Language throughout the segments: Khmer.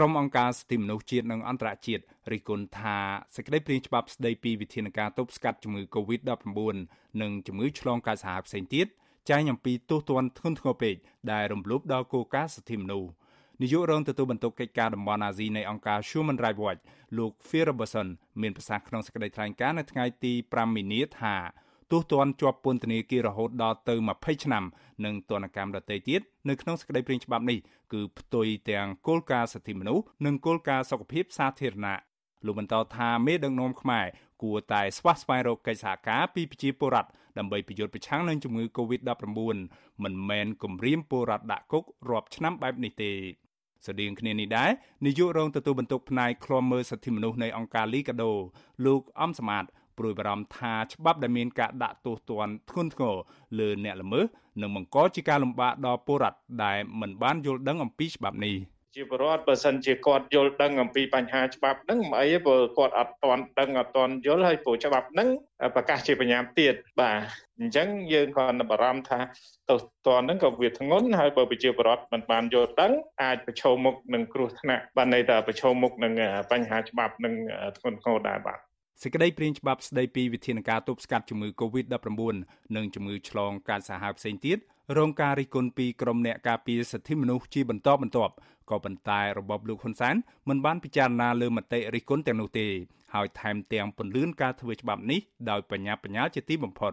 ក្រុមអង្គការសិទ្ធិមនុស្សជាតិនិងអន្តរជាតិរិះគន់ថាសេចក្តីព្រាងច្បាប់ស្តីពីវិធានការទប់ស្កាត់ជំងឺ Covid-19 និងជំងឺឆ្លងកាចសាហាវផ្សេងទៀតចែងអំពីទោសទណ្ឌធ្ងន់ធ្ងរពេកដែលរំលោភដល់គោលការណ៍សិទ្ធិមនុស្សនាយករងទទួលបន្ទុកកិច្ចការតំបន់អាស៊ីនៃអង្គការ Human Rights Watch លោក Phil Robertson មានប្រសាសន៍ក្នុងសេចក្តីថ្លែងការណ៍នៅថ្ងៃទី5មីនាថា ទោះទណ្ឌជាប់ពន្ធនាគាររហូតដល់ទៅ20ឆ្នាំនិងទណ្ឌកម្មដទៃទៀតនៅក្នុងសេចក្តីព្រាងច្បាប់នេះគឺផ្ទុយទាំងគោលការណ៍សិទ្ធិមនុស្សនិងគោលការណ៍សុខភាពសាធារណៈលោកបន្តថាមេដឹកនាំខ្មែរគួរតែស្វះស្វែងរកកិច្ចសហការពីប្រជាពលរដ្ឋដើម្បីប្រយុទ្ធប្រឆាំងនឹងជំងឺ Covid-19 មិនមែនគំរាមពលរដ្ឋដាក់គុករាប់ឆ្នាំបែបនេះទេស្តៀងគ្នានេះដែរនាយករងទទួលបន្ទុកផ្នែកឃ្លាំមើលសិទ្ធិមនុស្សនៃអង្គការលីកាដូលោកអំសមាត ព្រួយបារម្ភថាច្បាប់ដែលមានការដាក់ទោសទណ្ឌធ្ងន់ធ្ងរលើអ្នកល្មើសនឹងបង្កជាការលំបាកដល់ពលរដ្ឋដែលមិនបានយល់ដឹងអំពីច្បាប់នេះជាបរដ្ឋបើសិនជាគាត់យល់ដឹងអំពីបញ្ហាច្បាប់ហ្នឹងមិនអីព្រោះគាត់អត់ទាន់ដឹងអត់ទាន់យល់ហើយព្រោះច្បាប់ហ្នឹងប្រកាសជាបញ្ញាទៀតបាទអញ្ចឹងយើងក៏បារម្ភថាទៅតនហ្នឹងក៏វាធ្ងន់ហើយបើប្រជាពលរដ្ឋមិនបានយល់ដឹងអាចប្រឈមមុខនឹងគ្រោះថ្នាក់បានន័យថាប្រឈមមុខនឹងបញ្ហាច្បាប់នឹងធ្ងន់ធ្ងរដែរបាទ សេចក្តីព្រាងច្បាប់ស្តីពីវិធានការទប់ស្កាត់ជំងឺ Covid-19 និងជំងឺឆ្លងកាចសាហាវផ្សេងទៀតរងការរិះគន់ពីក្រុមអ្នកការពារសិទ្ធិមនុស្សជាបន្តបន្ទាប់ក៏ប៉ុន្តែរបបលោកហ៊ុនសែនមិនបានពិចារណាលើមតិរិះគន់ទាំងនោះទេ ហើយថែមទាំងពន្លឿនការធ្វើច្បាប់នេះដោយបញ្ញាបញ្ញាជាទីបំផុត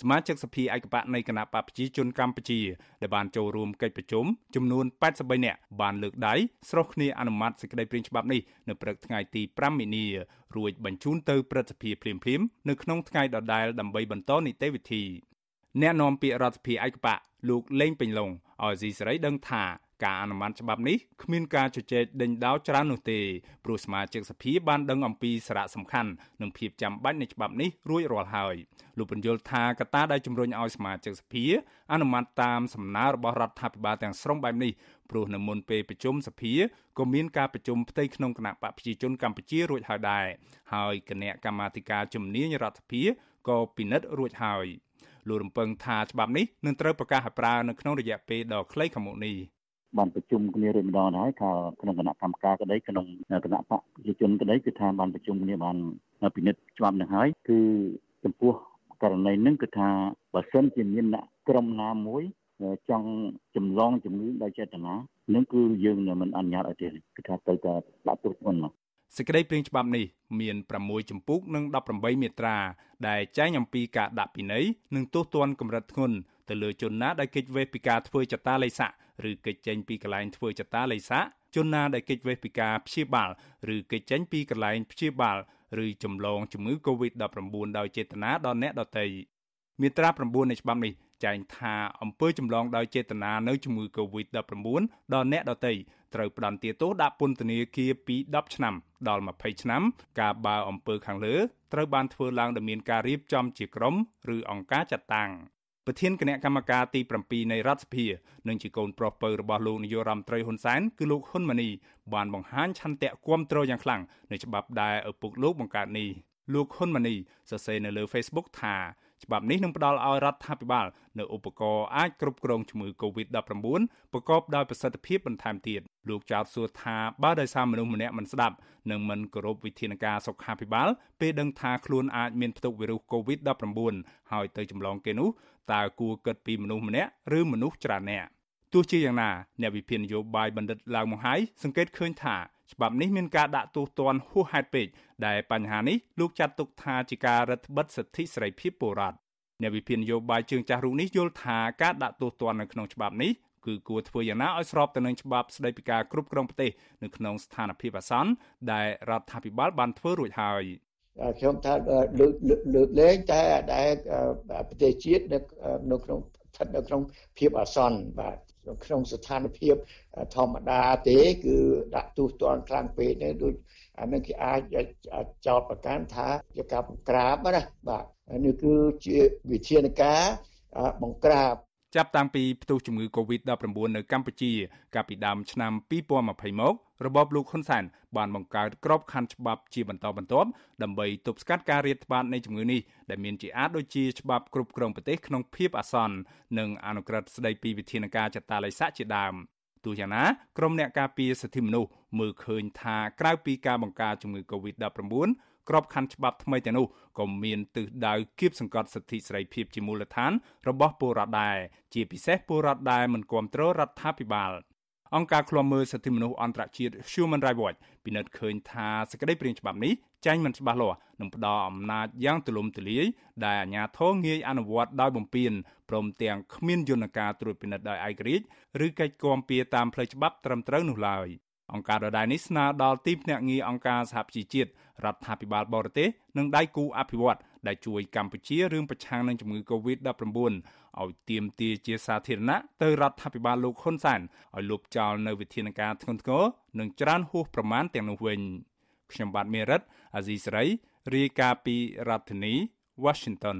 សមាជិកសភាឯកបៈនៃគណៈបកប្រជាជនកម្ពុជាដែលបានចូលរួមកិច្ចប្រជុំចំនួន83នាក់បានលើកដៃស្រុះគ្នាអនុម័តសេចក្តីព្រាងច្បាប់នេះនៅព្រឹកថ្ងៃទី5មីនារួចបញ្ជូនទៅព្រឹទ្ធសភាភ្លាមៗនៅក្នុងថ្ងៃដដែលដើម្បីបន្តនីតិវិធីអ្នកនាំពាក្យរដ្ឋសភាឯកបៈលោកលេងពេញឡុងឲ្យស៊ីសេរីដឹងថា ការអនុម័តច្បាប់នេះគ្មានការជជែកដេញដោលច្រើននោះទេព្រោះសមាជិកសភាបានដឹងអំពីសារៈសំខាន់និងភាពចាំបាច់នៃច្បាប់នេះរួចរាល់ហើយលោកបញ្យល់ថាកត្តាដែលជំរុញឲ្យសមាជិកសភាអនុម័តតាមសំណើរបស់រដ្ឋាភិបាលទាំងស្រុងបែបនេះព្រោះនៅមុនពេលប្រជុំសភាក៏មានការប្រជុំផ្ទៃក្នុងគណៈបកប្រជាជនកម្ពុជារួចហើយដែរហើយគណៈកម្មាធិការជំនាញរដ្ឋសភាក៏ពិនិត្យរួចហើយលោករំពឹងថាច្បាប់នេះនឹងត្រូវប្រកាសឲ្យប្រើនៅក្នុងរយៈពេលដ៏ខ្លីខាងមុខនេះ បានប្រជុំគ្នារួចម្ដងហើយថាក្នុងគណៈកម្មការក្តីក្នុងគណៈបកប្រជាជនក្តីគឺថាបានប្រជុំគ្នាបានពិនិត្យច្បាប់នឹងហើយគឺចំពោះករណីនឹងគឺថាបើសិនជាមានអ្នកក្រុមណាមួយចង់ចម្លងជំងឺដោយចេតនានឹងគឺយើងមិនអនុញ្ញាតឲ្យទេគឺថាទៅតែដាក់ទោសធ្ងន់មកសេចក្តីព្រាងច្បាប់នេះមាន6ចម្ពោះនិង18មាត្រា ដែលចែងអំពីការដាក់ពិន័យនិងទោសទណ្ឌកម្រិតធ្ងន់ ទៅលើជនណាដែលគេចវេសពីការធ្វើចតាឡេស័កឬគេចចេញពីកន្លែងធ្វើចតាឡេស័កជនណាដែលគេចវេសពីការព្យាបាលឬគេចចេញពីកន្លែងព្យាបាលឬចម្លងជំងឺ Covid-19 ដោយចេតនាដល់អ្នកដទៃមាត្រា9នៃច្បាប់នេះចែងថាអំពើចម្លងដោយចេតនានៅជំងឺ Covid-19 ដល់អ្នកដទៃត្រូវផ្តន្ទាទោសដាក់ពន្ធនាគារពី10ឆ្នាំដល់20ឆ្នាំ ការបើអំពើខាងលើត្រូវបានធ្វើឡើងដោយមានការរៀបចំជាក្រុម ឬអង្គការចាត់តាំង ប្រធានគណៈកម្មការទី7នៃរដ្ឋសភានិងជាកូនប្រុសពៅរបស់លោកនាយករដ្ឋមន្ត្រីហ៊ុនសែនគឺលោកហ៊ុនម៉ាណីបានបង្ហាញឆន្ទៈគាំទ្រយ៉ាងខ្លាំងនៅច្បាប់ដែលឪពុកលោកបង្កើតនេះលោកហ៊ុនម៉ាណីសរសេរនៅលើ Facebook ថា ច្បាប់នេះនឹងផ្ដល់ឲ្យរដ្ឋាភិបាលនៅឧបករណ៍អាចគ្រប់គ្រងជំងឺ Covid-19 ប្រកបដោយប្រសិទ្ធភាពបន្ថែមទៀតលោកចោទសួរថាបើដោយសារមនុស្សម្នាក់មិនស្ដាប់និងមិនគោរពវិធានការសុខាភិបាល ពេលដឹងថាខ្លួនអាចមានផ្ទុកវីរុស Covid-19 ហើយទៅចម្លងគេនោះតើគួរគិតពីមនុស្សម្នាក់ឬមនុស្សច្រើនអ្នកទោះជាយ៉ាងណាអ្នកវិភាគនយោបាយបណ្ឌិតឡើងមកហើយសង្កេតឃើញថា ច្បាប់នេះមានការដាក់ទោសទណ្ឌហួសហេតុពេកដែលបញ្ហានេះលោកចាត់ទុកថាជាការរឹតបន្តឹងសិទ្ធិសេរីភាពពលរដ្ឋអ្នកវិភាគនយោបាយជើងចាស់រូបនេះយល់ថាការដាក់ទោសទណ្ឌនៅក្នុងច្បាប់នេះគឺគួរធ្វើយ៉ាងណាឲ្យស្របទៅនឹងច្បាប់ស្តីពីការគ្រប់គ្រងប្រទេសនៅក្នុងស្ថានភាពអាសន្នដែលរដ្ឋាភិបាលបានធ្វើរួចហើយខ្ញុំថាលើកលើកលែងតែដែលប្រទេសជាតិនៅនៅក្នុងស្ថិតនៅក្នុងភាពអាសន្នបាទ ក្នុងស្ថានភាពធម្មតាទេ គឺដាក់ទូទាត់ខ្លាំងពេកនេះដូចអានឹងគេអាចចោតប្រកាន់ថាជាការបង្ក្រាបណាបាទនេះគឺជាវិធានការបង្ក្រាប ចាប់តាំងពីផ្ទុះជំងឺ Covid-19 នៅកម្ពុជា កាលពីដើមឆ្នាំ2020មករបបលោកហ៊ុនសែនបានបង្កើតក្របខ័ណ្ឌច្បាប់ជាបន្តបន្ទាប់ដើម្បីទប់ស្កាត់ការរាតត្បាតនៃជំងឺនេះដែលមានជាអាចដូចជាច្បាប់គ្រប់គ្រងប្រទេសក្នុងភាពអាសន្ននិងអនុក្រឹត្យស្តីពីវិធានការចតាឡេស័កជាដើមទោះយ៉ាងណាក្រុមអ្នកការពារសិទ្ធិមនុស្សមើលឃើញថាក្រៅពីការបង្ការជំងឺ Covid-19 ក្របខ័ណ្ឌច្បាប់ថ្មីទាំងនោះក៏មានទិសដៅគៀបសង្កត់សិទ្ធិសេរីភាពជាមូលដ្ឋាន របស់ពលរដ្ឋដែរជាពិសេសពលរដ្ឋដែលមិនគ្រប់គ្រងរដ្ឋាភិបាលអង្គការឃ្លាំមើលសិទ្ធិមនុស្សអន្តរជាតិ Human Rights Watch ពិនិត្យឃើញថាសេចក្តីព្រាងច្បាប់នេះចាញ់មិនច្បាស់លាស់និងផ្ដល់អំណាចយ៉ាងទូលំទូលាយដែលអាជ្ញាធរងាយអនុវត្តដោយបំពានព្រមទាំងគ្មានយន្តការត្រួតពិនិត្យដោយឯករាជ្យឬកិច្ចគាំពៀតាមផ្លូវច្បាប់ត្រឹមត្រូវនោះឡើយ អង្គការដដែលនេះស្នើដល់ទីភ្នាក់ងារអង្គការសហប្រជាជាតិរដ្ឋាភិបាលបរទេសនិងដៃគូអភិវឌ្ឍន៍ដែលជួយកម្ពុជារឿងប្រឆាំងនឹងជំងឺ Covid-19 ឲ្យទៀមទាជាសាធារណៈទៅរដ្ឋាភិបាលលោកហ៊ុនសែនឲ្យលុបចោលនៅវិធានការធ្ងន់ធ្ងរនិងច្រានហួសប្រមាណទាំងនោះវិញខ្ញុំបាទមេរិតអាស៊ីសេរីរាយការណ៍ពីរដ្ឋធានី Washington